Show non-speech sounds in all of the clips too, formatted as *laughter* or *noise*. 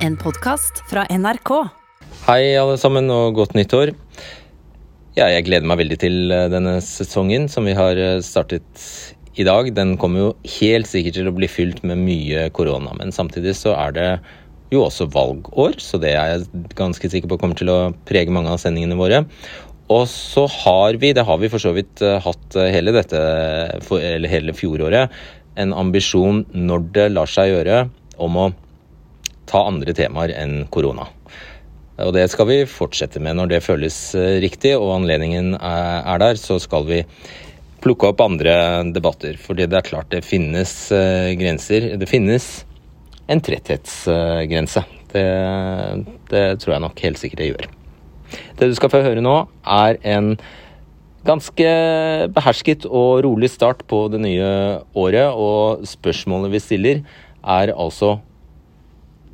En podkast fra NRK. Hei alle sammen og godt nyttår. Ja, jeg gleder meg veldig til eh, denne sesongen som vi har eh, startet i dag. Den kommer jo helt sikkert til å bli fylt med mye korona, men samtidig så er det jo også valgår, så det er jeg ganske sikker på kommer til å prege mange av sendingene våre. Og så har vi, det har vi for så vidt eh, hatt hele dette, eller hele fjoråret, en ambisjon når det lar seg gjøre om å ta andre temaer enn korona. Og det skal vi fortsette med når det føles eh, riktig og anledningen er der. Så skal vi plukke opp andre debatter. Fordi det er klart det finnes eh, grenser. Det finnes en tretthetsgrense. Det, det tror jeg nok helt sikkert det gjør. Det du skal få høre nå, er en ganske behersket og rolig start på det nye året. Og spørsmålet vi stiller, er altså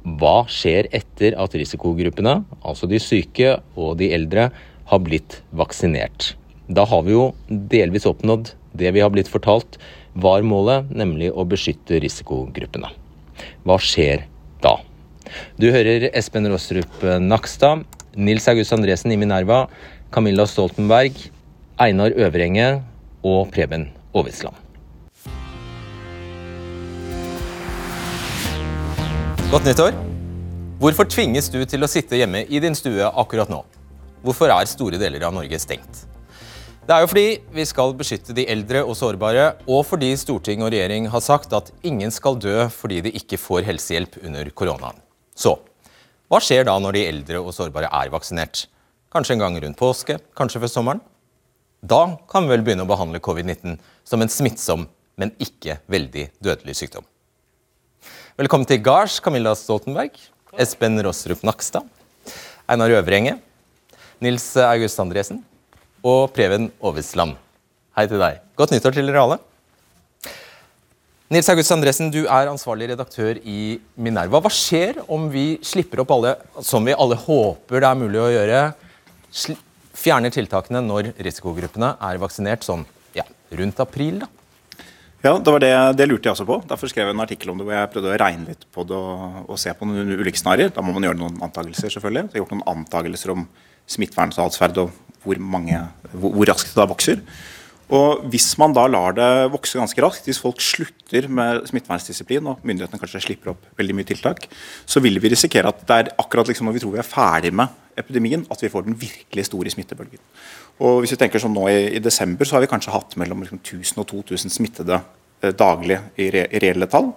hva skjer etter at risikogruppene, altså de syke og de eldre, har blitt vaksinert? Da har vi jo delvis oppnådd det vi har blitt fortalt var målet, nemlig å beskytte risikogruppene. Hva skjer da? Du hører Espen Rostrup Nakstad, Nils August Andresen i Minerva, Camilla Stoltenberg, Einar Øvrenge og Preben Aavitsland. Godt nyttår. Hvorfor tvinges du til å sitte hjemme i din stue akkurat nå? Hvorfor er store deler av Norge stengt? Det er jo fordi vi skal beskytte de eldre og sårbare, og fordi storting og regjering har sagt at ingen skal dø fordi de ikke får helsehjelp under koronaen. Så hva skjer da når de eldre og sårbare er vaksinert? Kanskje en gang rundt påske, kanskje før sommeren? Da kan vi vel begynne å behandle covid-19 som en smittsom, men ikke veldig dødelig sykdom. Velkommen til gards, Camilla Stoltenberg, Espen Rossrup Nakstad, Einar Øvrenge, Nils August Andresen og Preben Aavitsland. Hei til deg. Godt nyttår til dere alle. Nils August Andresen, du er ansvarlig redaktør i Minerva. Hva skjer om vi slipper opp alle, som vi alle håper det er mulig å gjøre, fjerner tiltakene når risikogruppene er vaksinert sånn ja, rundt april? da? Ja, det det, det, lurte jeg også på. Derfor skrev jeg en artikkel om det hvor jeg prøvde å regne litt på det og, og se på noen ulike scenarioer. Da må man gjøre noen antakelser, selvfølgelig. Så jeg har gjort noen antakelser om smittevernatferd og hvor, mange, hvor, hvor, raskt det da vokser. Og Hvis man da lar det vokse ganske raskt, hvis folk slutter med smittevernsdisiplin og myndighetene kanskje slipper opp veldig mye tiltak, så vil vi risikere at det er akkurat liksom når vi tror vi er ferdig med epidemien, at vi får den virkelig store smittebølgen. Og hvis vi tenker sånn nå i, i desember, så har vi kanskje hatt mellom liksom, 1000 og 2000 smittede Eh, daglig i, re, i reelle tall.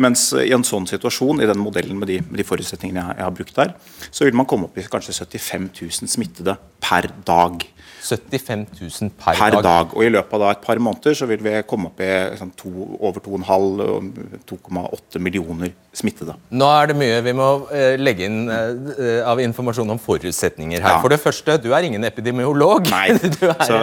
Mens i en sånn situasjon, i den modellen med de, med de forutsetningene jeg, jeg, har brukt der, så vil man komme opp i kanskje 75 000 smittede per dag. 75 000 per, per dag. dag. Og I løpet av et par måneder så vil vi komme opp i sånn, to, over 2,5-2,8 millioner smittede. Nå er det mye vi må uh, legge inn uh, av informasjon om forutsetninger her. Ja. For det første, du er ingen epidemiolog. Nei. *laughs* Du er så,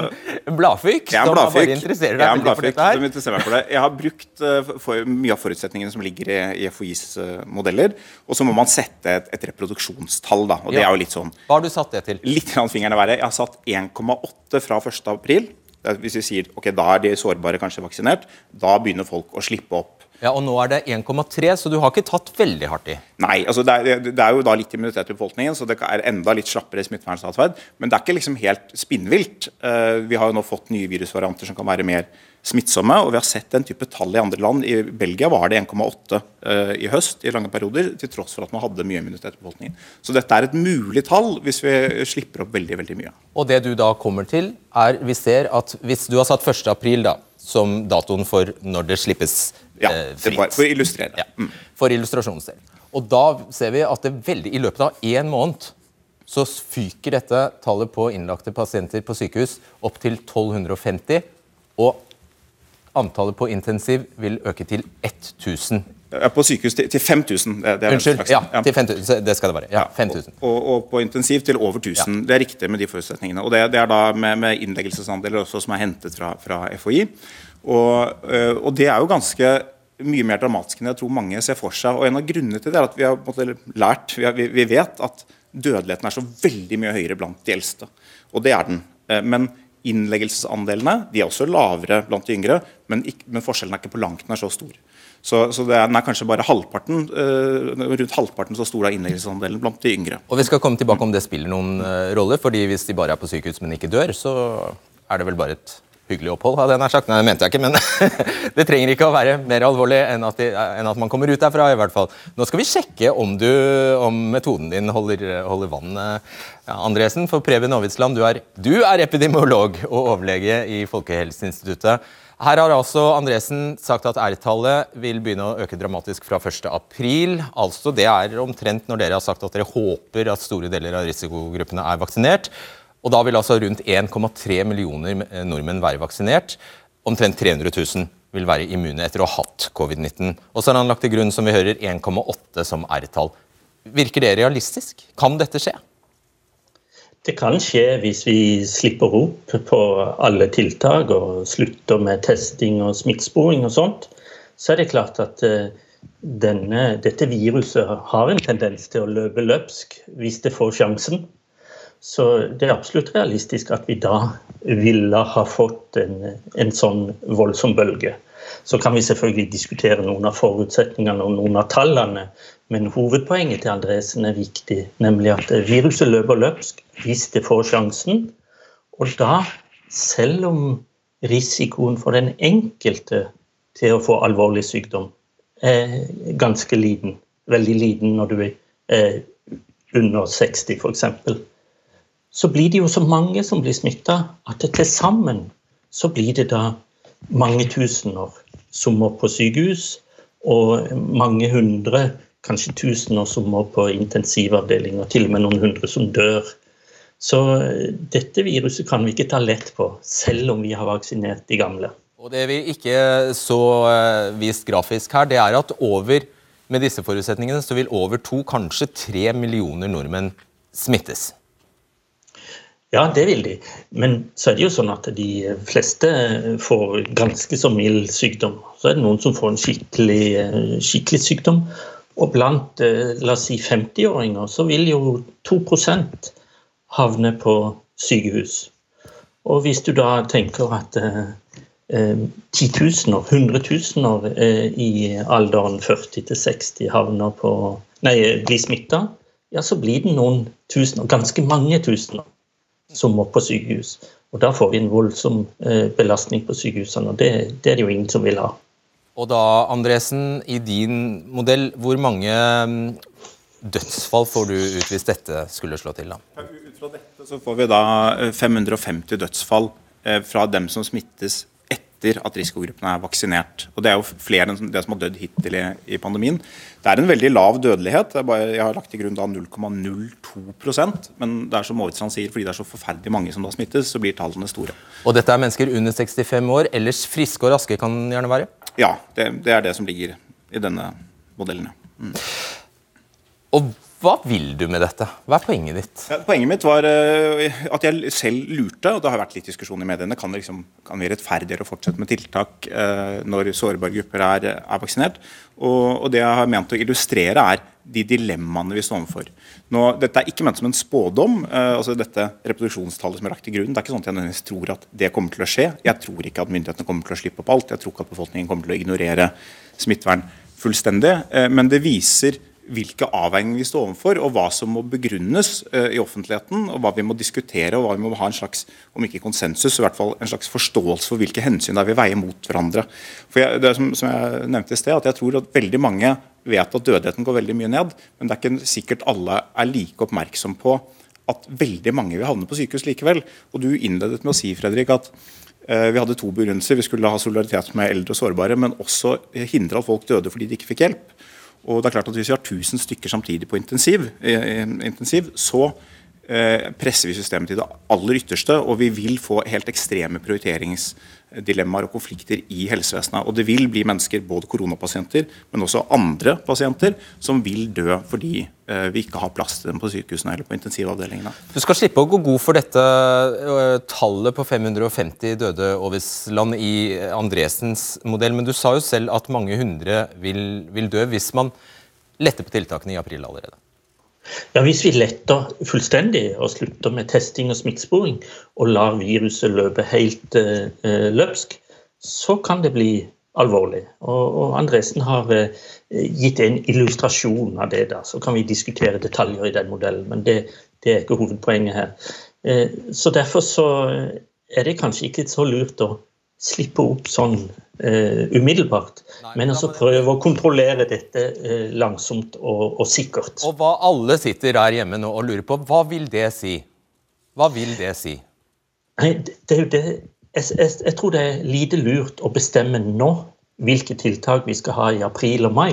en bladfyk som bare interesserer deg veldig for dette her. Som interesserer meg for det. Jeg har brukt for, mye av forutsetningene som ligger i, i FHIs modeller. Og så må man sette et, et reproduksjonstall. Da, og ja. det er jo litt sånn... Hva har du satt det til? Litt fingeren er verre. Jeg har satt 1,8 fra 1.4. Hvis vi sier ok, da er de sårbare kanskje vaksinert, da begynner folk å slippe opp ja, og Nå er det 1,3, så du har ikke tatt veldig hardt i? Nei, altså det er, det er jo da litt immunitet i befolkningen, så det er enda litt slappere smittevernatferd. Men det er ikke liksom helt spinnvilt. Uh, vi har jo nå fått nye virusvarianter som kan være mer smittsomme, og vi har sett den type tall i andre land. I Belgia var det 1,8 uh, i høst i lange perioder, til tross for at man hadde mye immunitet i befolkningen. Så dette er et mulig tall hvis vi slipper opp veldig, veldig mye. Og det du da kommer til, er vi ser at hvis du har satt 1. april da, som datoen for når det slippes ja, fritt. Var, For å illustrere. Ja, mm. For illustrasjonens del. Og da ser vi at det veldig, i løpet av én måned så fyker dette tallet på innlagte pasienter på sykehus opp til 1250. Og antallet på intensiv vil øke til 1000. ja, På sykehus til, til 5000. Det, det Unnskyld. Ja, til 5000. Det skal det være. Ja, 5000. Og, og, og, på intensiv til over 1000. Ja. Det er riktig med de forutsetningene. Og det, det er da med, med innleggelsesandeler også som er hentet fra, fra FHI. Og, eh, og, det er jo ganske mye mer dramatisk enn jeg tror mange ser for seg. Og En av grunnene til det er at vi har lært, vi, har, vi vet at dødeligheten er så veldig mye høyere blant de eldste. Og det er den. Eh, men innleggelsesandelene de er også lavere blant de yngre, men, ikke, men forskjellen er ikke på langt nær så stor. Så, så er, den er kanskje bare halvparten, uh, rundt halvparten så stor av innleggelsesandelen blant de yngre. Og Vi skal komme tilbake om det spiller noen uh, rolle, fordi hvis de bare er på sykehus, men ikke dør, så er det vel bare et hyggelig opphold, hadde jeg nær sagt. Nei, det mente jeg ikke, men *laughs* det trenger ikke å være mer alvorlig enn at, de, enn at, man kommer ut derfra, i hvert fall. Nå skal vi sjekke om, du, om metoden din holder, holder vann, ja, Andresen. For Preben Aavitsland, du, du, er epidemiolog og overlege i Folkehelseinstituttet. Her har altså Andresen sagt at R-tallet vil begynne å øke dramatisk fra 1.4. Altså, det er omtrent når dere har sagt at dere håper at store deler av risikogruppene er vaksinert. Og da vil altså rundt 1,3 millioner nordmenn være vaksinert. Omtrent 300 000 vil være immune etter å ha hatt covid-19. Og så har han lagt til grunn som vi hører, 1,8 som R-tall. Virker det realistisk? Kan dette skje? Det kan skje hvis vi slipper opp på alle tiltak og slutter med testing og smittesporing og sånt. Så er det klart at eh, denne, dette viruset har en tendens til å løpe løpsk hvis det får sjansen. Så det er absolutt realistisk at vi da ville ha fått en, en sånn voldsom bølge. Så kan vi selvfølgelig diskutere noen av forutsetningene og noen av tallene. Men hovedpoenget til Andresen er viktig, nemlig at viruset løper løpsk hvis det får sjansen. Og da, selv om risikoen for den enkelte til å få alvorlig sykdom er ganske liten, veldig liten når du er under 60 f.eks., så blir det jo så mange som blir smitta at til sammen så blir det da mange tusener som må på sykehus, og mange hundre kanskje tusener som må på intensivavdeling, og til og med noen hundre som dør. Så eh, dette viruset kan vi ikke ta lett på, selv om vi har vaksinert de gamle. Og Det vi ikke så eh, vist grafisk her, det er at over med disse forutsetningene så vil over to, kanskje tre millioner nordmenn smittes. Ja, det vil de. Men så er det jo sånn at de fleste får ganske så mild sykdom. Så er det noen som får en skikkelig, eh, skikkelig sykdom. Og blant eh, la oss si 50-åringer så vil jo 2% havne på sykehus. Og hvis du da tenker at eh titusener, hundretusener eh, i alderen 40 til 60 havner på Nei, blir smitta, ja, så blir det noen tusener, ganske mange tusener, som må på sykehus. Og da får vi en voldsom eh, belastning på sykehusene, og det, det er det jo ingen som vil ha. Og da, Andresen, i din modell, hvor mange mm, dødsfall får du ut hvis dette skulle slå til? da? Ut fra dette så får vi da 550 eh, dødsfall eh, fra dem som smittes etter at risikogruppene er vaksinert. Og Det er jo flere enn det som har dødd hittil i, i pandemien. Det er en veldig lav dødelighet. Bare, jeg har lagt til grunn 0,02% men det er som Aavitsland sier, fordi det er så forferdelig mange som da smittes, så blir tallene store. Og dette er mennesker under 65 år, ellers friske og raske kan gjerne være? Ja, det, det, er det som ligger i denne modellen. Mm. Og hva vil du med dette? Hva er poenget ditt? Ja, poenget mitt var uh, at jeg selv lurte, og det har vært litt diskusjon i mediene, kan det liksom, kan vi rettferdiggjøre å fortsette med tiltak uh, når sårbare grupper er, er vaksinert? Og, og, det jeg har ment å illustrere, er de dilemmaene vi står overfor. Nå, dette er ikke ment som en spådom. Uh, altså dette reproduksjonstallet som er lagt til grunn, det er ikke sånn at jeg nødvendigvis tror at det kommer til å skje. Jeg tror ikke at myndighetene kommer til å slippe opp alt. Jeg tror ikke at befolkningen kommer til å ignorere smittevern fullstendig. Uh, men det viser hvilke avveininger vi står overfor, og hva som må begrunnes uh, i offentligheten, og hva vi må diskutere, og hva vi må ha en slags om ikke konsensus, så i hvert fall en slags forståelse for hvilke hensyn der vi veier mot hverandre. For jeg, det som, som jeg nevnte i sted, at jeg tror at veldig mange vet at dødeligheten går veldig mye ned, men det er ikke sikkert alle er like oppmerksom på at veldig mange vil havne på sykehus likevel. Og Du innledet med å si Fredrik, at uh, vi hadde to begrunnelser. Vi skulle ha solidaritet med eldre og sårbare, men også hindre at folk døde fordi de ikke fikk hjelp. Og det er klart at Hvis vi har 1000 stykker samtidig på intensiv, eh, intensiv så Eh, presser vi systemet til det aller ytterste, og vi vil få helt ekstreme prioriteringsdilemmaer og konflikter i helsevesenet. Og det vil bli mennesker, både koronapasienter, men også andre pasienter, som vil dø fordi eh, vi ikke har plass til dem på sykehusene eller på intensivavdelingene. Du skal slippe å gå god for dette eh, tallet på 550 døde oversland i Andresens modell, men du sa jo selv at mange hundre vil, vil dø hvis man letter på tiltakene i april allerede. Ja, Hvis vi letter fullstendig og slutter med testing og smittesporing, og lar viruset løpe helt eh, løpsk, så kan det bli alvorlig. Og, og Andresen har eh, gitt en illustrasjon av det. da, Så kan vi diskutere detaljer i den modellen, men det, det er ikke hovedpoenget her. Eh, så Derfor så er det kanskje ikke så lurt å slippe opp sånn uh, umiddelbart, Nei, men altså prøve å kontrollere dette uh, langsomt og, og, sikkert. Og hva alle sitter der hjemme nå og lurer på, hva vil det si? Hva vil det si? Nei, det er jo det jeg, jeg, jeg tror det er lite lurt å bestemme nå hvilke tiltak vi skal ha i april og mai.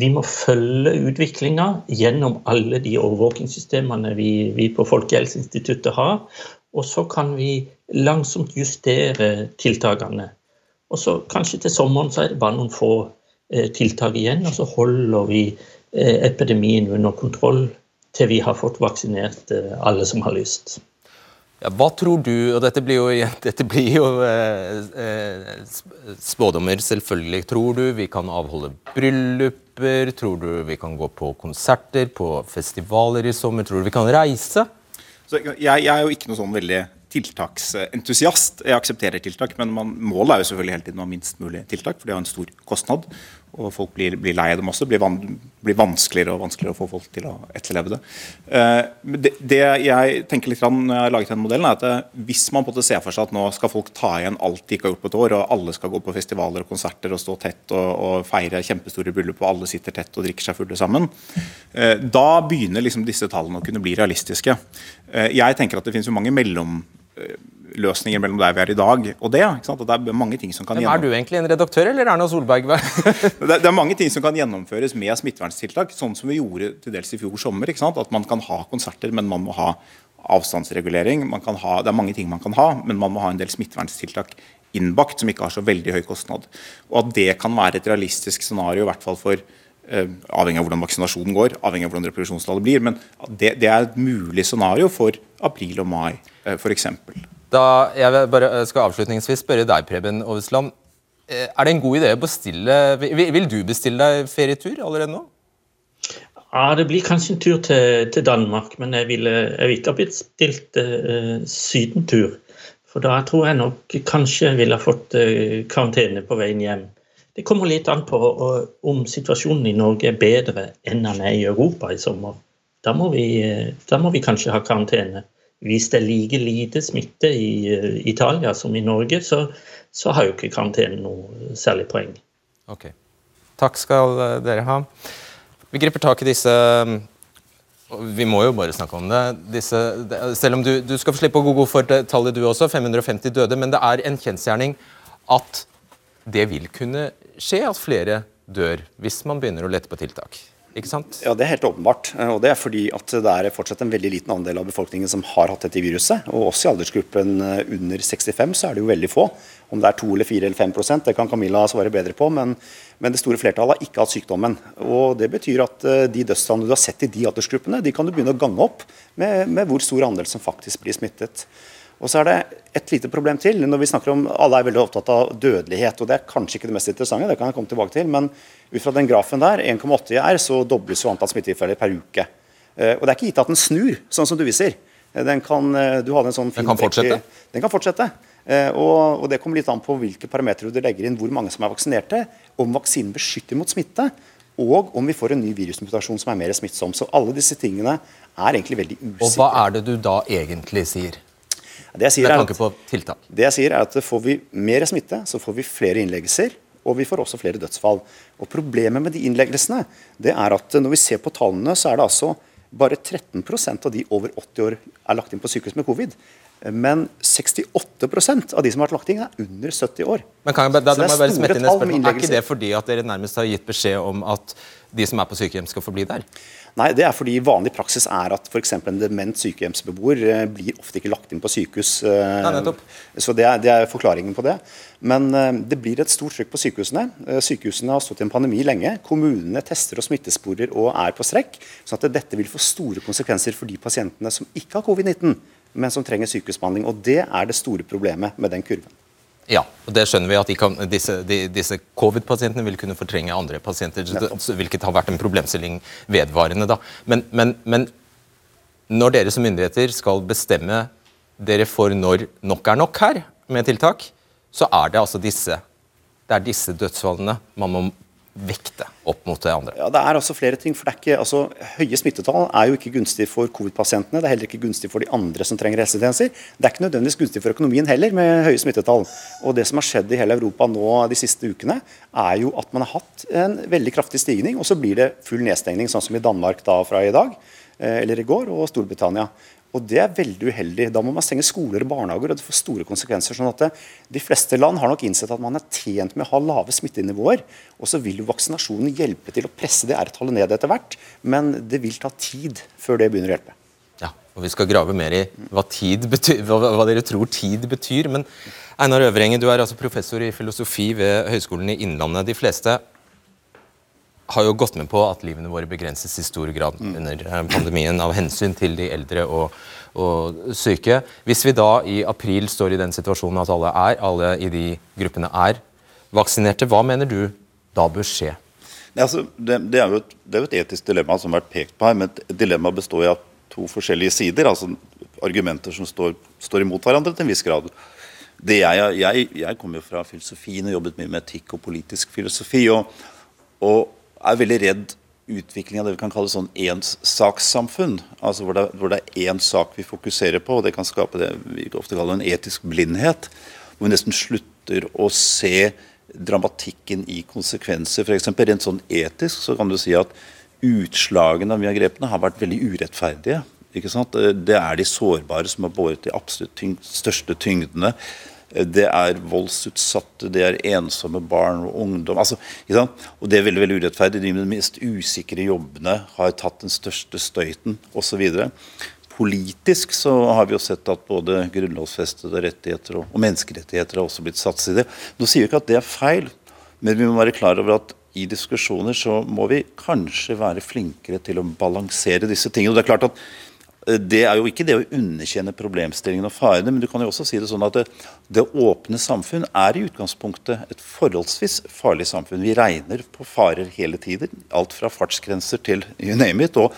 Vi må følge utviklinga gjennom alle de overvåkingssystemene vi, vi på Folkehelseinstituttet har. Og så kan vi langsomt justere tiltakene. Og så kanskje til sommeren så er det bare noen få eh, tiltak igjen, og så holder vi eh, epidemien under kontroll til vi har fått vaksinert eh, alle som har lyst. Ja, hva tror du, og dette blir jo, *laughs* dette blir jo eh, eh, spådommer, selvfølgelig. Tror du vi kan avholde brylluper? Tror du vi kan gå på konserter, på festivaler i sommer? Tror du vi kan reise? Jeg, jeg, er jo ikke noe sånn veldig tiltaksentusiast. Jeg aksepterer tiltak, men man, målet er jo selvfølgelig hele tiden å ha minst mulig tiltak, for det har en stor kostnad. Og folk blir, blir lei av dem også. Det blir, van, blir, vanskeligere og vanskeligere å få folk til å etterleve det. Uh, det, det, jeg tenker litt når jeg har laget denne modellen, er at det, eh, hvis man på en måte ser for seg at nå skal folk ta igjen alt de ikke har gjort på et år, og alle skal gå på festivaler og konserter og stå tett og, og feire kjempestore bryllup, og alle sitter tett og drikker seg fulle sammen, uh, da begynner liksom disse tallene å kunne bli realistiske. Uh, jeg tenker at det finnes jo mange mellom løsninger mellom der vi er i dag og det. det er mange ting som kan Men Er du egentlig en redaktør, eller Erna Solberg? *laughs* det, er mange ting som kan gjennomføres med smitteverntiltak, sånn som vi gjorde til dels i fjor sommer. At man kan ha konserter, men man må ha avstandsregulering. Ha, det er mange ting man kan ha, men man må ha en del smitteverntiltak innbakt som ikke har så veldig høy kostnad. Og at det kan være et realistisk scenario, i hvert fall for uh, avhengig av hvordan vaksinasjonen går, avhengig av hvordan reproduksjonstallet blir. Men det, det, er et mulig scenario for april og mai, f.eks. Da, jeg bare skal avslutningsvis spørre deg, Preben Aavesland. Eh, er det en god idé å bestille vil, vil, du bestille deg ferietur allerede nå? Ja, Det blir kanskje en tur til, til Danmark, men jeg ville, jeg ville ikke ha bestilt uh, sydentur. For da tror jeg nok kanskje jeg ville ha fått uh, karantene på veien hjem. Det kommer litt an på uh, om situasjonen i Norge er bedre enn den er i Europa i sommer. Da må vi, da må vi kanskje ha karantene hvis det er like lite smitte i uh, Italia som i Norge, så, så har jo ikke karantenen noe særlig poeng. Ok. Takk skal eh, dere ha. Vi griper tak i disse Vi må jo bare snakke om det. Disse, selv om du, du skal få slippe å gå god for tallet du også, 550 døde, men det er en kjensgjerning at det vil kunne skje at flere dør hvis man begynner å lette på tiltak ikke sant? Ja, Det er helt åpenbart. Og det er fordi at det er fortsatt en veldig liten andel av befolkningen som har hatt dette viruset. Og også i aldersgruppen eh, under 65 så er det jo veldig få. Om det er 2 eller 4 eller 5% det kan Camilla svare bedre på. Men, men, det store flertallet har ikke hatt sykdommen. Og Det betyr at eh, de dødstallene du har sett i de aldersgruppene, de kan du begynne å gange opp med, med hvor stor andel som faktisk blir smittet. Og så er det et lite problem til. når vi snakker om, Alle er veldig opptatt av dødelighet, og det er kanskje ikke det mest interessante. det kan jeg komme tilbake til, Men ut fra den grafen der, 1,8 i R, så dobles jo antall smittetilfeller per uke. Eh, og det er ikke gitt at den snur, sånn som du viser. Eh, den kan, eh, du hadde en sånn den kan fortsette? Den kan fortsette. Og, og, Det kommer litt an på hvilke parametere du legger inn, hvor mange som er vaksinerte, om vaksinen beskytter mot smitte, og om vi får en ny virusmutasjon som er mer smittsom. Så alle disse tingene er egentlig veldig usikre. Og Hva er det du da egentlig sier? Det jeg, sier er at, det jeg sier er at får vi mer smitte, så får vi flere innleggelser. Og vi får også flere dødsfall. Og Problemet med de innleggelsene det er at når vi ser på tallene, så er det altså bare 13% av de over 80 år er lagt inn på sykehus med covid. Men 68% av de som har vært lagt inn, er under 70 år. Men kan jeg, da, da, da, innleggelser. Er ikke det fordi at dere nærmest har gitt beskjed om at de som er på sykehjem, skal forbli der? Nei, det er fordi vanlig praksis er at f.eks. en dement sykehjemsbeboer eh, blir ofte ikke lagt inn på sykehus. Eh, Nei, så det er, det er, forklaringen på det. Men eh, det blir et stort trykk på sykehusene. Sykehusene har stått i en pandemi lenge. Kommunene tester og smittesporer og er på strekk. Så at dette vil få store konsekvenser for de pasientene som ikke har covid-19, men som trenger sykehusbehandling. Og det er det store problemet med den kurven. Ja, og det skjønner vi at kan, disse, de, disse covid-pasientene vil kunne fortrenge andre pasienter, hvilket har vært en problemstilling vedvarende. da. Men, men, men, når dere som myndigheter skal bestemme dere for når nok er nok her med tiltak, så er det altså disse det er disse dødsfallene man må vekte opp mot det andre? Ja, Det er altså flere ting. for det er ikke, altså, Høye smittetall er jo ikke gunstig for covid-pasientene. Det er heller ikke gunstig for de andre som trenger helsetjenester. Det er ikke nødvendigvis gunstig for økonomien heller, med høye smittetall. Og Det som har skjedd i hele Europa nå de siste ukene, er jo at man har hatt en veldig kraftig stigning, og så blir det full nedstengning, sånn som i Danmark da fra i dag, eh, eller i går, og Storbritannia. Og Det er veldig uheldig. Da må man stenge skoler og barnehager, og det får store konsekvenser. sånn at det, De fleste land har nok innsett at man er tjent med å ha lave smittenivåer. Og så vil jo vaksinasjonen hjelpe til å presse det R-tallet ned etter hvert, men det vil ta tid før det begynner å hjelpe. Ja, og Vi skal grave mer i hva, tid betyr, hva, hva dere tror tid betyr. Men Einar Øvrengen, du er altså professor i filosofi ved Høgskolen i Innlandet. De fleste har jo gått med på at livene våre begrenses i stor grad under eh, pandemien av hensyn til de eldre og, og, syke. Hvis vi da i april står i den situasjonen at alle er, alle i de gruppene er vaksinerte, hva mener du da bør skje? Altså, det, det, er et, det, er jo et, etisk dilemma som har vært pekt på her, men dilemmaet dilemma består av to forskjellige sider. altså Argumenter som står, står imot hverandre til en viss grad. Jeg, jeg, jeg kommer jo fra filosofien og jobbet mye med etikk og politisk filosofi. og, og er veldig redd utvikling av det vi kan kalle sånn ensakssamfunn. Altså hvor det, hvor det er én sak vi fokuserer på, og det kan skape det vi ofte kaller en etisk blindhet. Hvor vi nesten slutter å se dramatikken i konsekvenser. Eksempel, rent sånn etisk så kan du si at utslagene av mye av grepene har vært veldig urettferdige. Ikke sant? Det er de sårbare som har båret de absolutt tyng største tyngdene. Det er voldsutsatte, det er ensomme barn og ungdom. Altså, og det er veldig veldig urettferdig. De med de mest usikre jobbene har tatt den største støyten osv. Politisk så har vi jo sett at både grunnlovfestede rettigheter og, og menneskerettigheter har også blitt satset i det. Nå sier vi ikke at det er feil, men vi må være klar over at i diskusjoner så må vi kanskje være flinkere til å balansere disse tingene. Og det er klart at det er jo ikke det å underkjenne problemstillingen og farene, men du kan jo også si det sånn at det, det, åpne samfunn er i utgangspunktet et forholdsvis farlig samfunn. Vi regner på farer hele tiden. Alt fra fartsgrenser til you name it. Og,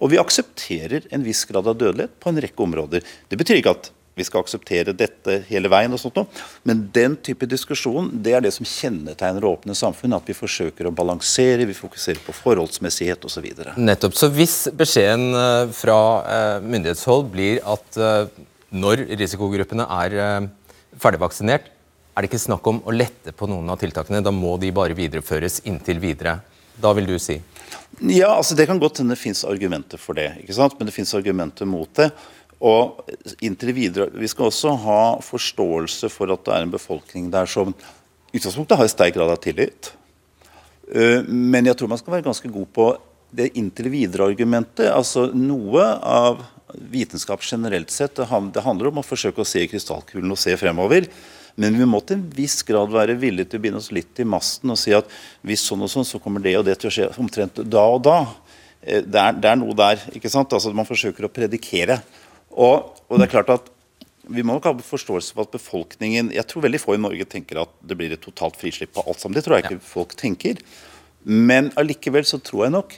og vi aksepterer en viss grad av dødelighet på en rekke områder. Det betyr ikke at vi skal akseptere dette hele veien. og sånt noe. Men den type diskusjon det er det som kjennetegner åpne samfunn. At vi forsøker å balansere, vi fokuserer på forholdsmessighet osv. Nettopp. Så hvis beskjeden eh, fra eh, myndighetshold blir at eh, når risikogruppene er ferdigvaksinert, er det ikke snakk om å lette på noen av tiltakene. Da må de bare videreføres inntil videre. Da vil du si? Ja, altså Det kan godt hende det finnes argumenter for det. ikke sant? Men det finnes argumenter mot det. Og inntil videre, Vi skal også ha forståelse for at det er en befolkning der som utgangspunktet har en sterk grad av tillit. Eh, men jeg tror man skal være ganske god på det inntil videre-argumentet. altså Noe av vitenskap generelt sett det handler om å forsøke å se i krystallkulen og se fremover. Men vi må til en viss grad være villige til å binde oss litt i masten og si at hvis sånn og sånn, så kommer det og det til å skje omtrent da og da. Eh, det er, det er noe der. ikke sant? Altså Man forsøker å predikere. Og, og, det er klart at vi må nok ha forståelse for at befolkningen Jeg tror veldig få i Norge tenker at det blir et totalt frislipp på alt sammen. Det tror jeg ikke ja. folk tenker. Men allikevel så tror jeg nok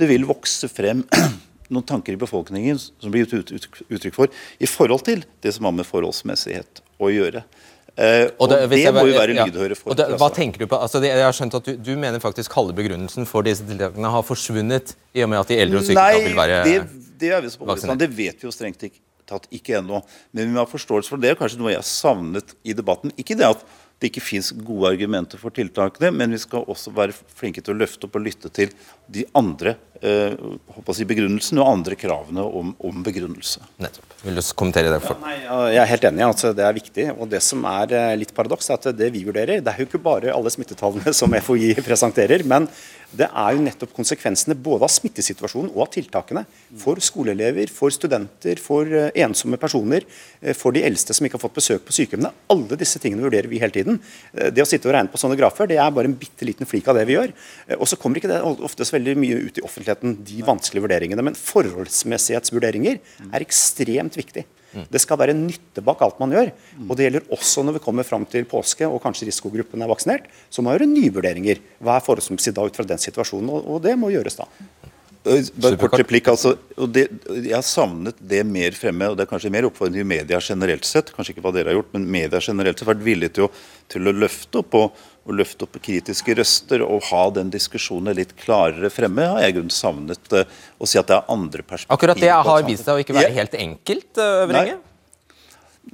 det vil vokse frem *clears throat* noen tanker i befolkningen som blir gitt uttrykk for i forhold til det som har med forholdsmessighet å gjøre. Uh, og, det, og det må jo være lydhøre for. Det, hva tenker du på? Altså, det, jeg har skjønt at du, du, mener faktisk halve begrunnelsen for disse tiltakene har forsvunnet i og med at de eldre og syke vil være det, det, er vi som vaksinert. det vet vi jo strengt tatt ikke ennå. Men vi må ha forståelse for det. er kanskje noe jeg har savnet i debatten. Ikke det at det ikke fins gode argumenter for tiltakene, men vi skal også være flinke til å løfte opp og lytte til de andre eh, si begrunnelsene og andre kravene om, om begrunnelse. Nettopp. Vil du kommentere det? For? Ja, nei, jeg er helt enig. Altså, det er viktig. og Det som er eh, litt paradoks, er at det vi vurderer, det er jo ikke bare alle smittetallene *laughs* som FHI presenterer, men det er jo nettopp konsekvensene både av smittesituasjonen og av tiltakene for skoleelever, for studenter, for eh, ensomme personer, eh, for de eldste som ikke har fått besøk på sykehjemmene. Alle disse tingene vurderer vi hele tiden. Eh, det å sitte og regne på sånne grafer det er bare en bitte liten flik av det vi gjør. Og så kommer ikke det ofte så veldig mye ut i offentligheten, de vanskelige vurderingene. Men forholdsmessighetsvurderinger er ekstremt viktig. Det skal være nytte bak alt man gjør. Og det gjelder også når vi kommer fram til påske og kanskje risikogruppen er vaksinert. Så må man gjøre nye vurderinger. Hva er forholdsmessig da ut fra den situasjonen? Og, det må gjøres da. Bare kort replikk, altså, og det, Jeg har savnet det mer fremme, og det er kanskje mer oppfordring i media generelt sett. Kanskje ikke hva dere har gjort, men media generelt sett vært villige til å, til å løfte opp og, og løfte opp kritiske røster og ha den diskusjonen litt klarere fremme. har jeg savnet uh, å si at det er andre perspektiver. Akkurat det har vist seg å ikke være helt enkelt, uh, Vrenge?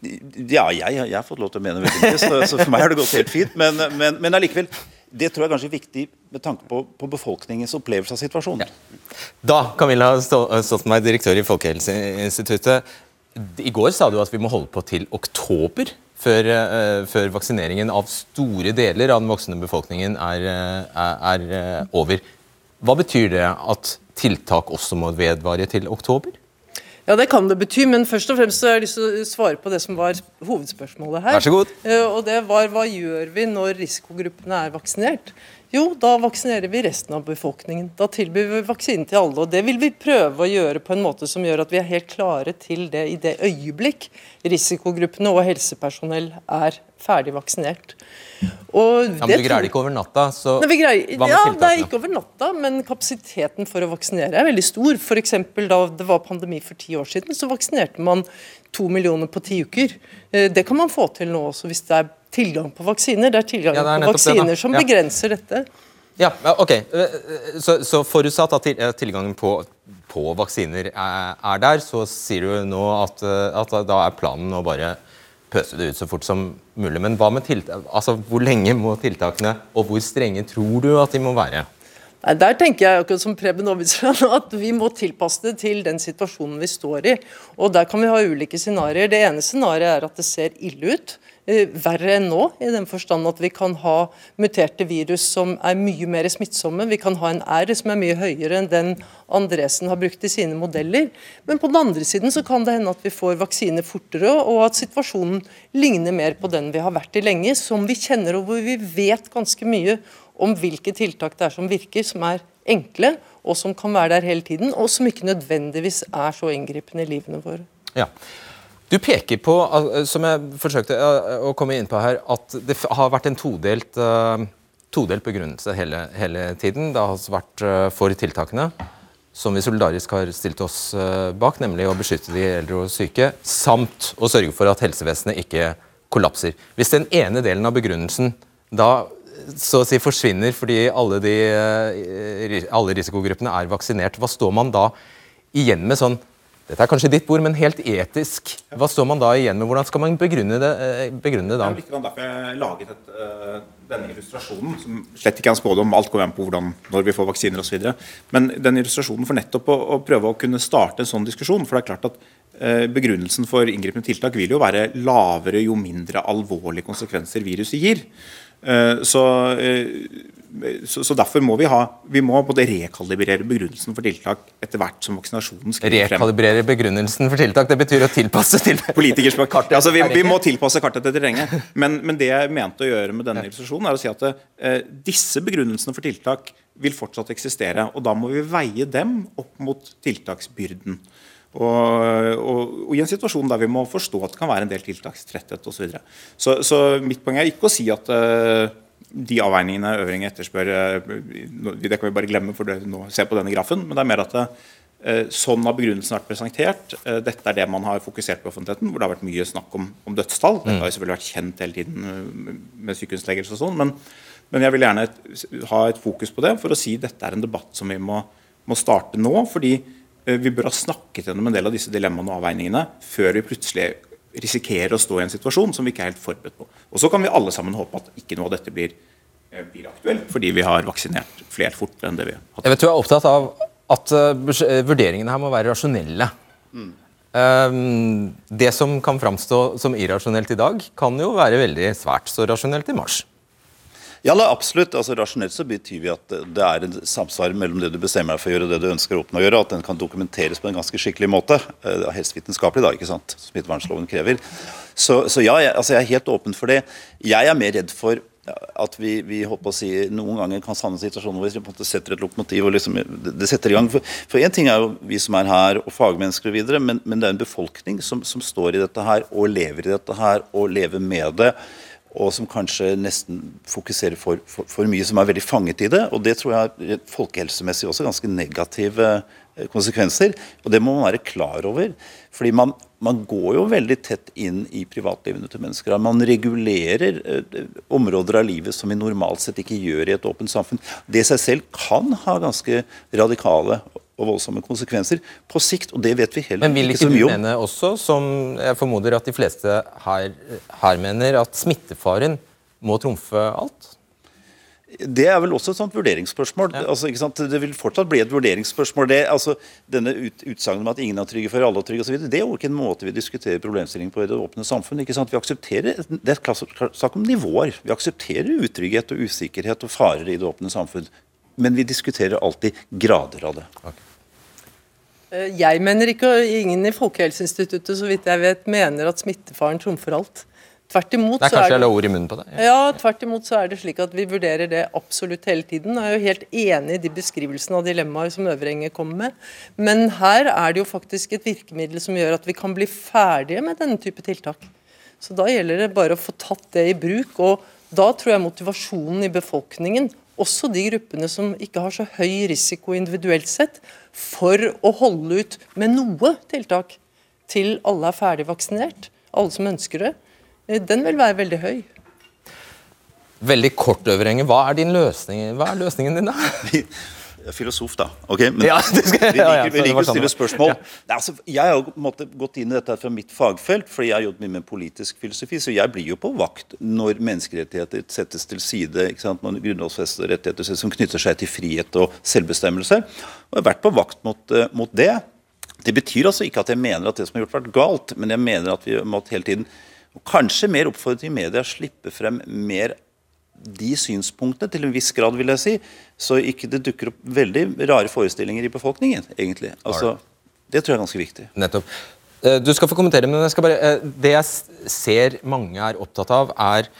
Ja, jeg, jeg, har fått lov til å mene veldig mye, så, så, for meg har det gått helt fint. Men, men, men allikevel, det tror jeg kanskje er viktig med tanke på, på befolkningens opplevelse av situasjonen. Ja. Da, Camilla Stoltenberg, direktør i Folkehelseinstituttet. I går sa du at vi må holde på til oktober før, uh, før vaksineringen av store deler av den voksne befolkningen er, uh, er uh, over. Hva betyr det at tiltak også må vedvare til oktober? Ja, det kan det bety, men først og fremst så har jeg lyst til å svare på det som var hovedspørsmålet her. Vær så god. Og det var hva gjør vi når risikogruppene er vaksinert? Jo, da vaksinerer vi resten av befolkningen. Da tilbyr vi vaksine til alle. og Det vil vi prøve å gjøre på en måte som gjør at vi er helt klare til det i det øyeblikk risikogruppene og helsepersonell er ferdig vaksinert. Og ja, men Du greier det ikke over natta, så Nei, greier, hva med ja, tiltakene? Det er ikke over natta, men kapasiteten for å vaksinere er veldig stor. F.eks. da det var pandemi for ti år siden, så vaksinerte man to millioner på ti uker. Eh, det kan man få til nå også, hvis det er tilgang på vaksiner. Det er tilgang ja, er på vaksiner det, som ja. begrenser dette. Ja, ok. Så, så forutsatt at tilgangen på, på vaksiner er, der, så sier du nå at, at, da er planen å bare pøse det ut så fort som mulig. Men hva med tiltak, altså, hvor lenge må tiltakene, og hvor strenge tror du at de må være? Nei, Der tenker jeg akkurat som Preben Aabitsland *laughs* at vi må tilpasse det til den situasjonen vi står i. Og Der kan vi ha ulike scenarioer. Det ene scenarioet er at det ser ille ut. Eh, verre enn nå, i den forstand at vi kan ha muterte virus som er mye mer smittsomme. Vi kan ha en R som er mye høyere enn den Andresen har brukt i sine modeller. Men på den andre siden så kan det hende at vi får vaksine fortere, og at situasjonen ligner mer på den vi har vært i lenge, som vi kjenner og hvor vi vet ganske mye om hvilke tiltak det er som virker, som er enkle, og som kan være der hele tiden, og som ikke nødvendigvis er så inngripende i livene våre. Ja. Du peker på, som jeg forsøkte å komme inn på her, at det har vært en todelt, todelt begrunnelse hele, hele, tiden. Det har altså vært for tiltakene, som vi solidarisk har stilt oss bak, nemlig å beskytte de eldre og syke, samt å sørge for at helsevesenet ikke kollapser. Hvis den ene delen av begrunnelsen da så å si forsvinner fordi alle, de, alle risikogruppene er vaksinert, hva står man da igjen med sånn dette er kanskje ditt bord, men helt etisk. Hva står man da igjen med? Hvordan skal man begrunne det, eh, begrunne det da? Det er litt derfor jeg laget et, uh, denne illustrasjonen, som slett ikke er en spådom. Alt går an på hvordan, når vi får vaksiner osv. Men den illustrasjonen for nettopp å, å, prøve å kunne starte en sånn diskusjon. For det er klart at eh, begrunnelsen for inngripende tiltak vil jo være lavere jo mindre alvorlige konsekvenser viruset gir. Uh, så så, så, Derfor må vi ha vi må både rekalibrere begrunnelsen for tiltak etter hvert som vaksinasjonen skriver frem. Rekalibrere begrunnelsen for tiltak, det betyr å tilpasse til *laughs* *laughs* kartet. Altså, vi, vi, må tilpasse kartet til terrenget. *laughs* Men, men, det jeg mente å gjøre med denne illustrasjonen, er å si at eh, disse begrunnelsene for tiltak vil fortsatt eksistere. Og da må vi veie dem opp mot tiltaksbyrden. Og, og, og, i en situasjon der vi må forstå at det kan være en del tiltakstretthet osv. Så, videre. så Så mitt poeng er ikke å si at uh, de avveiningene Øvring etterspør, uh, det kan vi bare glemme for det nå ser på denne grafen. Men det er mer at det, eh, sånn har begrunnelsen vært presentert. Dette er det man har fokusert på i offentligheten, hvor det har vært mye snakk om, om dødstall. Dette har jo selvfølgelig vært kjent hele tiden med sykehusleger og sånn. Men, men, jeg vil gjerne et, ha et fokus på det for å si at dette er en debatt som vi må, må starte nå. fordi vi bør ha snakket gjennom en del av disse dilemmaene og avveiningene før vi plutselig risikerer å stå i en situasjon som vi ikke er helt forberedt på. Og Så kan vi alle sammen håpe at ikke noe av dette blir, eh, blir aktuelt, fordi vi har vaksinert flere fort enn det vi har hatt. Jeg vet Du er opptatt av at uh, vurderingene her må være rasjonelle. Mm. Um, det som kan framstå som irrasjonelt i dag, kan jo være veldig svært så rasjonelt i mars. Ja, da, absolutt. Altså, rasjonelt så betyr vi at det er en samsvar mellom det du bestemmer deg for å gjøre og det du ønsker å oppnå å gjøre, at den kan dokumenteres på en ganske skikkelig måte. Uh, helsevitenskapelig, da, ikke sant. Smittevernloven krever. Så, så ja, jeg, altså, jeg, er helt åpen for det. Jeg er mer redd for at vi, vi å si, noen ganger kan savne situasjoner hvor vi på en måte setter et lokomotiv og liksom, det setter i gang. For én ting er jo vi som er her, og fagmennesker og videre, men, men det er en befolkning som, som står i dette her og lever i dette her og lever med det og som kanskje nesten fokuserer for, for, for, mye, som er veldig fanget i det. Og det tror jeg er folkehelsemessig også ganske negative eh, konsekvenser. Og det må man være klar over. fordi man, man går jo veldig tett inn i privatlivene til mennesker. Man regulerer eh, områder av livet som vi normalt sett ikke gjør i et åpent samfunn. Det seg selv kan ha ganske radikale og voldsomme konsekvenser på sikt, og det vet vi heller ikke så mye om. Men vil ikke du mene også, som jeg formoder at de fleste her, her mener, at smittefaren må trumfe alt? Det er vel også et sånt vurderingsspørsmål. Ja. Altså, det vil fortsatt bli et vurderingsspørsmål. Det, altså, denne ut, Utsagnet om at ingen er trygge før alle er trygge osv., det er jo ikke en måte vi diskuterer problemstillingen på i det åpne samfunn. ikke sant? Vi aksepterer, Det er sak om nivåer. Vi aksepterer utrygghet og usikkerhet og farer i det åpne samfunn. Men vi diskuterer alltid grader av det. Okay. Eh, jeg mener ikke, og ingen i Folkehelseinstituttet så vidt jeg vet, mener at smittefaren trumfer alt. Tvert imot, det er kanskje jeg la ord i munnen på det? Ja. ja, tvert imot så er det slik at vi vurderer det absolutt hele tiden. Jeg er jo helt enig i de beskrivelsene av dilemmaer som Øvrenge kommer med. Men her er det jo faktisk et virkemiddel som gjør at vi kan bli ferdige med denne type tiltak. Så da gjelder det bare å få tatt det i bruk. og da tror jeg motivasjonen i befolkningen også de gruppene som ikke har så høy risiko individuelt sett, for å holde ut med noe tiltak til alle er ferdig vaksinert, alle som ønsker det, eh, den vil være veldig høy. Veldig kort, Øvrenge. Hva er din løsning? Hva er løsningen din, da? Filosof, da. ok? Men ja, *laughs* skal, vi liker, vi liker å stille spørsmål. Altså, jeg har måtte, gått inn i dette fra mitt fagfelt, fordi jeg har jobbet mye med politisk filosofi. Så jeg blir jo på vakt når menneskerettigheter settes til side. ikke sant, Når grunnlovfestede rettigheter som knytter seg til frihet og selvbestemmelse. Og jeg har vært på vakt mot, uh, mot det. Det betyr altså ikke at jeg mener at det som har gjort, vært galt, men jeg mener at vi måtte hele tiden og kanskje mer oppfordre til media slippe frem mer de synspunktene, til en viss grad, vil jeg si, så ikke det dukker opp veldig rare forestillinger i befolkningen, egentlig. Altså, det tror jeg er ganske viktig. Nettopp. Eh, du skal få kommentere, men jeg skal bare, eh, det jeg ser mange er opptatt av, er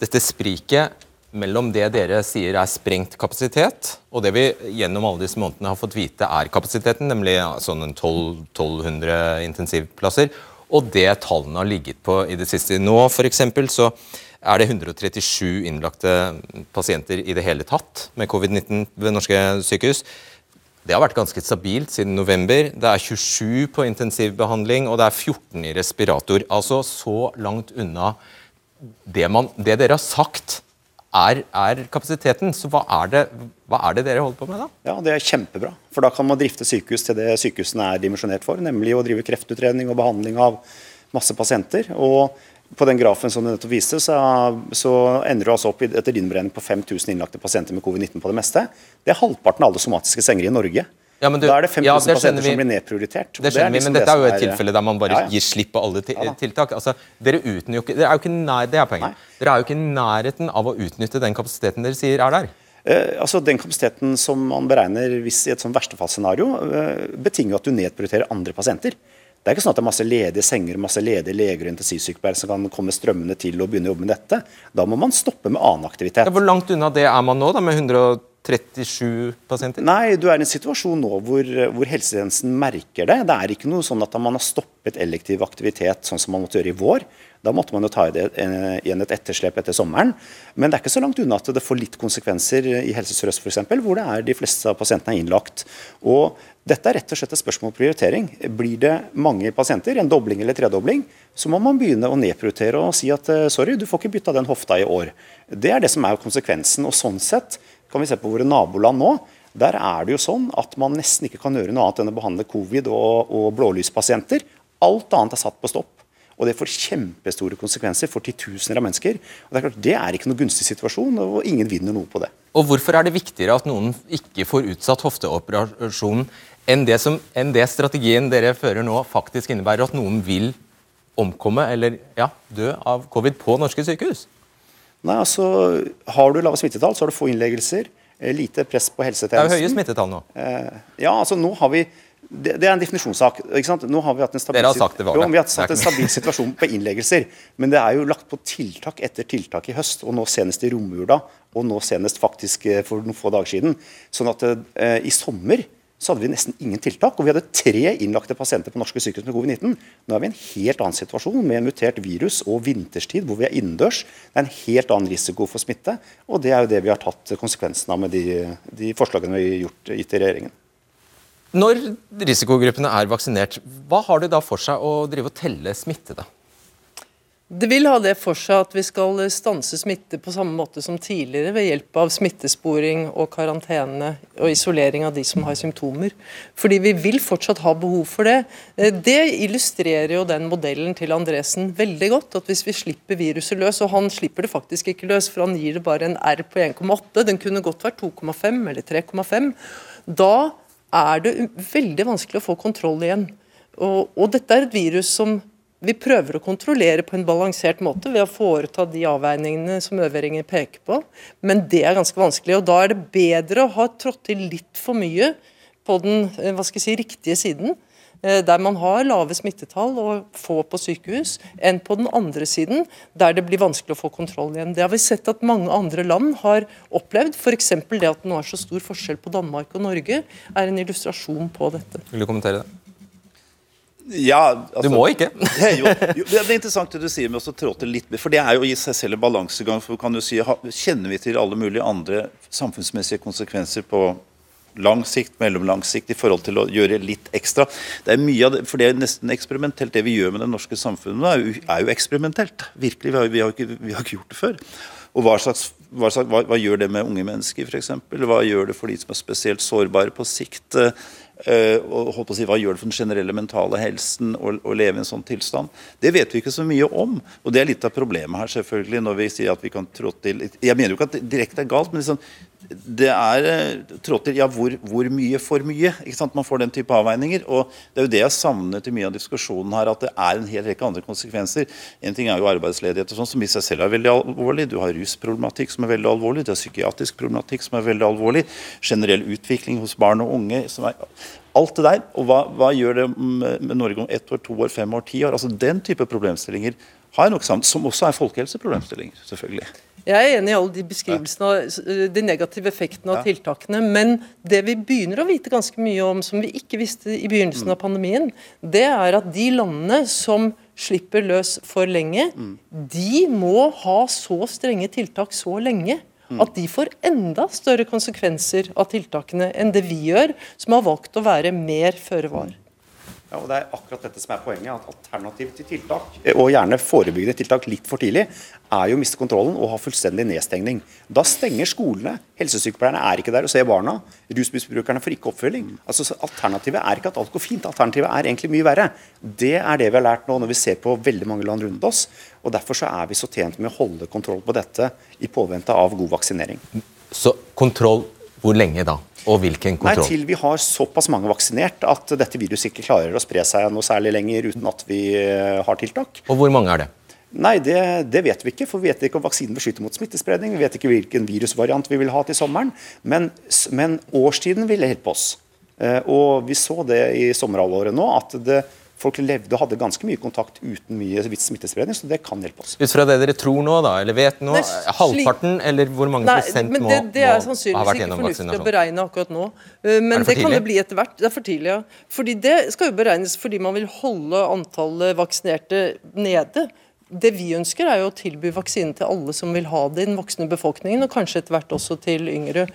dette spriket mellom det dere sier er sprengt kapasitet, og det vi gjennom alle disse månedene har fått vite er kapasiteten, nemlig sånn 1200 intensivplasser, og det tallene har ligget på i det siste. Nå for eksempel, så er det 137 innlagte pasienter i det hele tatt med covid-19 ved norske sykehus. Det har vært ganske stabilt siden november. Det er 27 på intensivbehandling, og det er 14 i respirator. Altså så langt unna det, man, det dere har sagt er, er, kapasiteten. Så hva er, det, hva er, det, dere holder på med da? Ja, Det er kjempebra. For da kan man drifte sykehus til det sykehusene er dimensjonert for, nemlig å drive kreftutredning og behandling av masse pasienter. Og på den grafen som du nettopp viste, så, så, ender du altså opp etter din beregning på 5000 innlagte pasienter med covid-19 på det meste. Det er halvparten av alle somatiske senger i Norge. Ja, du, da er det 5000 ja, pasienter vi, som blir nedprioritert. Det skjønner vi, liksom men dette er jo et tilfelle der man bare ja, gir slipp på alle tiltak. Altså, dere utnytter dere er jo ikke nær, Det er poenget. Nei. Dere er jo ikke i nærheten av å utnytte den kapasiteten dere sier er der. Eh, altså Den kapasiteten som man beregner hvis i et sånn verstefallsscenario, eh, betinger at du nedprioriterer andre pasienter. Det er ikke sånn at det er masse ledige senger, masse ledige leger og intensivsykepleiere som kan komme strømmende til og begynne å jobbe med dette. Da må man stoppe med annen aktivitet. Ja, hvor langt unna det er man nå, da, med 137 pasienter? Nei, du er i en situasjon nå hvor, hvor helsetjenesten merker det. Det er ikke noe sånn at man har stoppet elektiv aktivitet sånn som man måtte gjøre i vår. Da måtte man jo ta igjen et etterslep etter sommeren. Men det er ikke så langt unna at det får litt konsekvenser i Helse Sør-Øst f.eks., hvor det er de fleste av pasientene er innlagt. Og dette er rett og slett et spørsmål om prioritering. Blir det mange pasienter, en dobling eller tredobling, så må man begynne å nedprioritere og si at eh, sorry, du får ikke bytta den hofta i år. Det er det som er konsekvensen. og Sånn sett kan vi se på våre naboland nå. Der er det jo sånn at man nesten ikke kan gjøre noe annet enn å behandle covid- og, og blålyspasienter. Alt annet er satt på stopp. Og det får kjempestore konsekvenser for titusener av mennesker. Og Det er klart, det er ikke noe gunstig situasjon, og ingen vinner noe på det. Og Hvorfor er det viktigere at noen ikke får utsatt hofteoperasjonen enn det, som, enn det strategien dere fører nå faktisk innebærer at noen vil omkomme eller ja, dø av covid på norske sykehus? Nei, altså, Har du lave smittetall, så har du få innleggelser. Eh, lite press på helsetjenesten. Det er jo høye smittetall nå. Eh, ja, altså nå har vi det, det, er en definisjonssak. ikke sant? Nå har vi hatt en stabil, Dere har sagt det var det. Jo, vi har hatt en stabil situasjon på innleggelser. Men det er jo lagt på tiltak etter tiltak i høst, og nå senest i romjula, og nå senest faktisk eh, for noen få dager siden. Sånn at eh, i sommer så hadde vi nesten ingen tiltak. Og vi hadde tre innlagte pasienter på norske sykehus med covid-19. Nå er vi i en helt annen situasjon med mutert virus og vinterstid hvor vi er innendørs. Det er en helt annen risiko for smitte. Og det er jo det vi har tatt konsekvensen av med de, de forslagene vi har gjort gitt til regjeringen. Når risikogruppene er vaksinert, hva har det da for seg å drive og telle smitte, da? Det vil ha det for seg at vi skal stanse smitte på samme måte som tidligere, ved hjelp av smittesporing og karantene og isolering av de som har symptomer. Fordi vi vil fortsatt ha behov for det. Eh, det illustrerer jo den modellen til Andresen veldig godt. At hvis vi slipper viruset løs, og han slipper det faktisk ikke løs, for han gir det bare en R på 1,8, den kunne godt vært 2,5 eller 3,5, da er det veldig vanskelig å få kontroll igjen. Og, og dette er et virus som vi prøver å kontrollere på en balansert måte ved å foreta de avveiningene som øveringen peker på, men det er ganske vanskelig. og Da er det bedre å ha trådt til litt for mye på den eh, hva skal jeg si, riktige siden, der man har lave smittetall og få på sykehus, enn på den andre siden, der det blir vanskelig å få kontroll igjen. Det har vi sett at mange andre land har opplevd. F.eks. det at det nå er så stor forskjell på Danmark og Norge, er en illustrasjon på dette. Vil du kommentere det? Ja, altså, Du må ikke. *laughs* jo, jo, det er interessant det du sier med å trå til litt mer, for det er jo i seg selv en balansegang. for kan du si, ha, Kjenner vi til alle mulige andre samfunnsmessige konsekvenser på lang sikt, mellomlang sikt, i forhold til å gjøre litt ekstra? Det er mye av det, for det er nesten eksperimentelt. Det vi gjør med det norske samfunnet, er jo, er jo eksperimentelt. Virkelig, vi har, vi, har ikke, vi har ikke gjort det før. Og hva, slags, hva, hva, hva gjør det med unge mennesker, f.eks.? Hva gjør det for de som er spesielt sårbare på sikt? Uh, og holdt på å si, Hva gjør det for den generelle mentale helsen å, å, leve i en sånn tilstand? Det vet vi ikke så mye om. og Det er litt av problemet her, selvfølgelig, når vi sier at vi kan trå til Jeg mener jo ikke at det direkte er galt, men liksom, det er tråd trådt til ja, hvor, hvor, mye for mye? ikke sant? Man får den type avveininger. og Det er jo det jeg savnet i mye av diskusjonen her, at det er en hel rekke andre konsekvenser. En ting er jo arbeidsledighet, og sånn, som i seg selv er veldig alvorlig. Du har rusproblematikk som er veldig alvorlig. Du har psykiatrisk problematikk som er veldig alvorlig. Generell utvikling hos barn og unge. som er Alt det der. Og hva, hva gjør det med Norge om ett år, to år, fem år, ti år? altså Den type problemstillinger har jeg nok sammen, som også er folkehelseproblemstillinger. selvfølgelig. Jeg er enig i alle de beskrivelsene av eh, de negative effektene av ja. tiltakene. Men det vi begynner å vite ganske mye om, som vi ikke visste i begynnelsen av pandemien, det er at de landene som slipper løs for lenge, mm. de må ha så strenge tiltak så lenge mm. at de får enda større konsekvenser av tiltakene enn det vi gjør, som har valgt å være mer føre var. Ja, og Det er akkurat dette som er poenget. at Alternativ til tiltak, eh, og gjerne forebyggende tiltak litt for tidlig, er jo å miste kontrollen og ha fullstendig nedstengning. Da stenger skolene. Helsesykepleierne er ikke der og ser barna. Rusmisbrukerne får ikke oppfølging. Altså, Alternativet er ikke at alt går fint, alternativet er egentlig mye verre. Det er det vi har lært nå når vi ser på veldig mange land rundt oss. og Derfor så er vi så tjent med å holde kontroll på dette i påvente av god vaksinering. Så kontroll hvor lenge da? Og hvilken kontroll? Nei, Til vi har såpass mange vaksinert at dette viruset ikke klarer å spre seg noe særlig lenger uten at vi eh, har tiltak. Og hvor mange er det? Nei, det, det, vet vi ikke. For vi vet ikke om vaksinen beskytter mot smittespredning. Vi vet ikke hvilken virusvariant vi vil ha til sommeren. Men, men årstiden vil hjelpe oss. Eh, og vi så det i sommerhalvåret nå, at det folk levde og hadde ganske mye kontakt uten mye smittespredning, så det kan hjelpe oss. Ut fra det dere tror nå, da, eller vet nå, halvparten eller hvor mange Nei, prosent må, det, det er sannsynligvis ikke fornuftig å beregne akkurat nå. Eh, men det, det kan det bli etter hvert. Det er for tidlig, ja. Fordi det skal jo beregnes fordi man vil holde antallet vaksinerte nede. Det vi ønsker er jo å tilby vaksine til alle som vil ha det i den voksne befolkningen, og kanskje etter hvert også til yngre.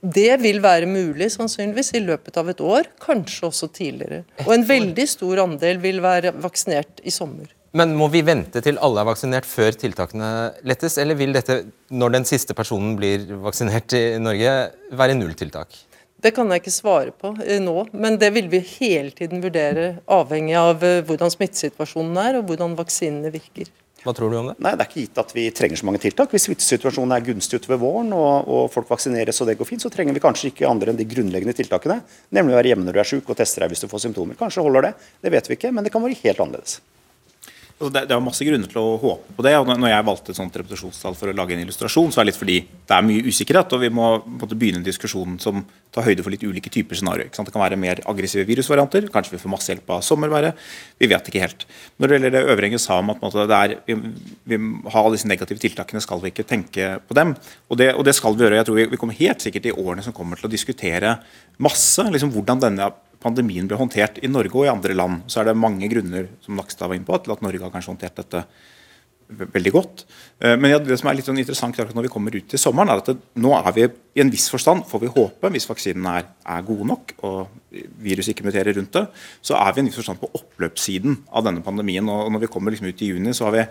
Det vil være mulig sannsynligvis i løpet av et år, kanskje også tidligere. Og en veldig stor andel vil være vaksinert i sommer. Men må vi vente til alle er vaksinert før tiltakene lettes, eller vil dette, når den siste personen blir vaksinert i Norge, være nulltiltak? Det kan jeg ikke svare på eh, nå, men det vil vi hele tiden vurdere, avhengig av eh, hvordan smittesituasjonen er og hvordan vaksinene virker. Hva tror du om det? Nei, Det er ikke gitt at vi trenger så mange tiltak. Hvis smittesituasjonen er gunstig utover våren og, og, folk vaksineres og det går fint, så trenger vi kanskje ikke andre enn de grunnleggende tiltakene. Nemlig å være hjemme når du er syk og teste deg hvis du får symptomer. Kanskje holder det, det vet vi ikke, men det kan være helt annerledes. Det, det er masse grunner til å håpe på det. og Når jeg valgte et sånt repetisjonstall for å lage en illustrasjon, så er det litt fordi det er mye usikkerhet, og vi må måte, begynne en diskusjon som tar høyde for litt ulike typer scenarioer. Det kan være mer aggressive virusvarianter, kanskje vi får masse hjelp av sommerværet. Vi vet ikke helt. Når det gjelder det Øvrenge sa om at måte, er, vi, vi har disse negative tiltakene, skal vi ikke tenke på dem. Og det, og det skal vi gjøre. Jeg tror vi, vi kommer helt sikkert i årene som kommer til å diskutere masse liksom, hvordan denne pandemien ble håndtert i Norge og i andre land. Så er det mange grunner som Nakstad var inne på, til at Norge har kanskje håndtert dette veldig godt. Eh, men det som er litt sånn interessant når vi kommer ut til sommeren, er at det, nå er vi i en viss forstand, får vi håpe, hvis vaksinen er, er god nok og viruset ikke muterer rundt det, så er vi i en viss forstand på oppløpssiden av denne pandemien. og Når vi kommer liksom ut i juni, så har vi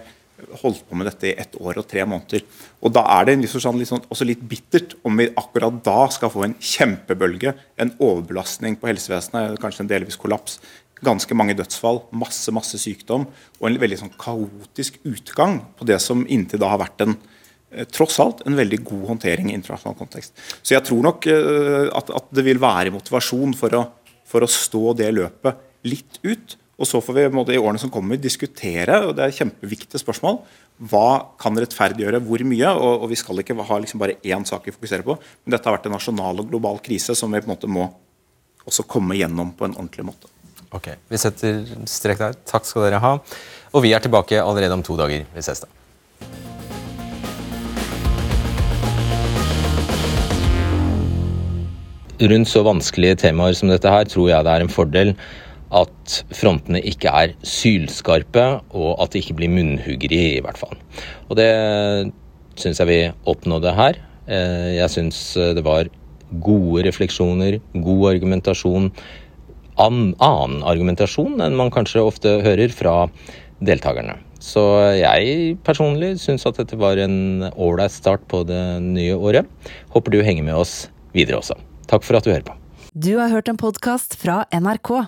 holdt på med dette i ett år og tre måneder. Og Da er det viss forstand litt sånn, også litt bittert om vi akkurat da skal få en kjempebølge, en overbelastning på helsevesenet, kanskje en delvis kollaps, ganske mange dødsfall, masse masse sykdom og en veldig sånn kaotisk utgang på det som inntil da har vært en eh, tross alt en veldig god håndtering i internasjonal kontekst. Så jeg tror nok uh, at, at, det vil være motivasjon for å, for å stå det løpet litt ut. Og så får vi i årene som kommer diskutere, og det er et kjempeviktig spørsmål, hva kan rettferdiggjøre hvor mye? Og, og vi skal ikke ha liksom bare én sak vi fokuserer på, men dette har vært en nasjonal og global krise som vi på en måte må også komme gjennom på en ordentlig måte. Ok, Vi setter strek der. Takk skal dere ha. Og vi er tilbake allerede om to dager. Vi ses da. Rundt så vanskelige temaer som dette her tror jeg det er en fordel at frontene ikke er sylskarpe, og at det ikke blir munnhuggeri, i hvert fall. Og det syns jeg vi oppnådde her. Eh, jeg syns det var gode refleksjoner, god argumentasjon. Annen argumentasjon enn man kanskje ofte hører fra deltakerne. Så jeg personlig syns at dette var en ålreit start på det nye året. Håper du henger med oss videre også. Takk for at du hører på. Du har hørt en podkast fra NRK.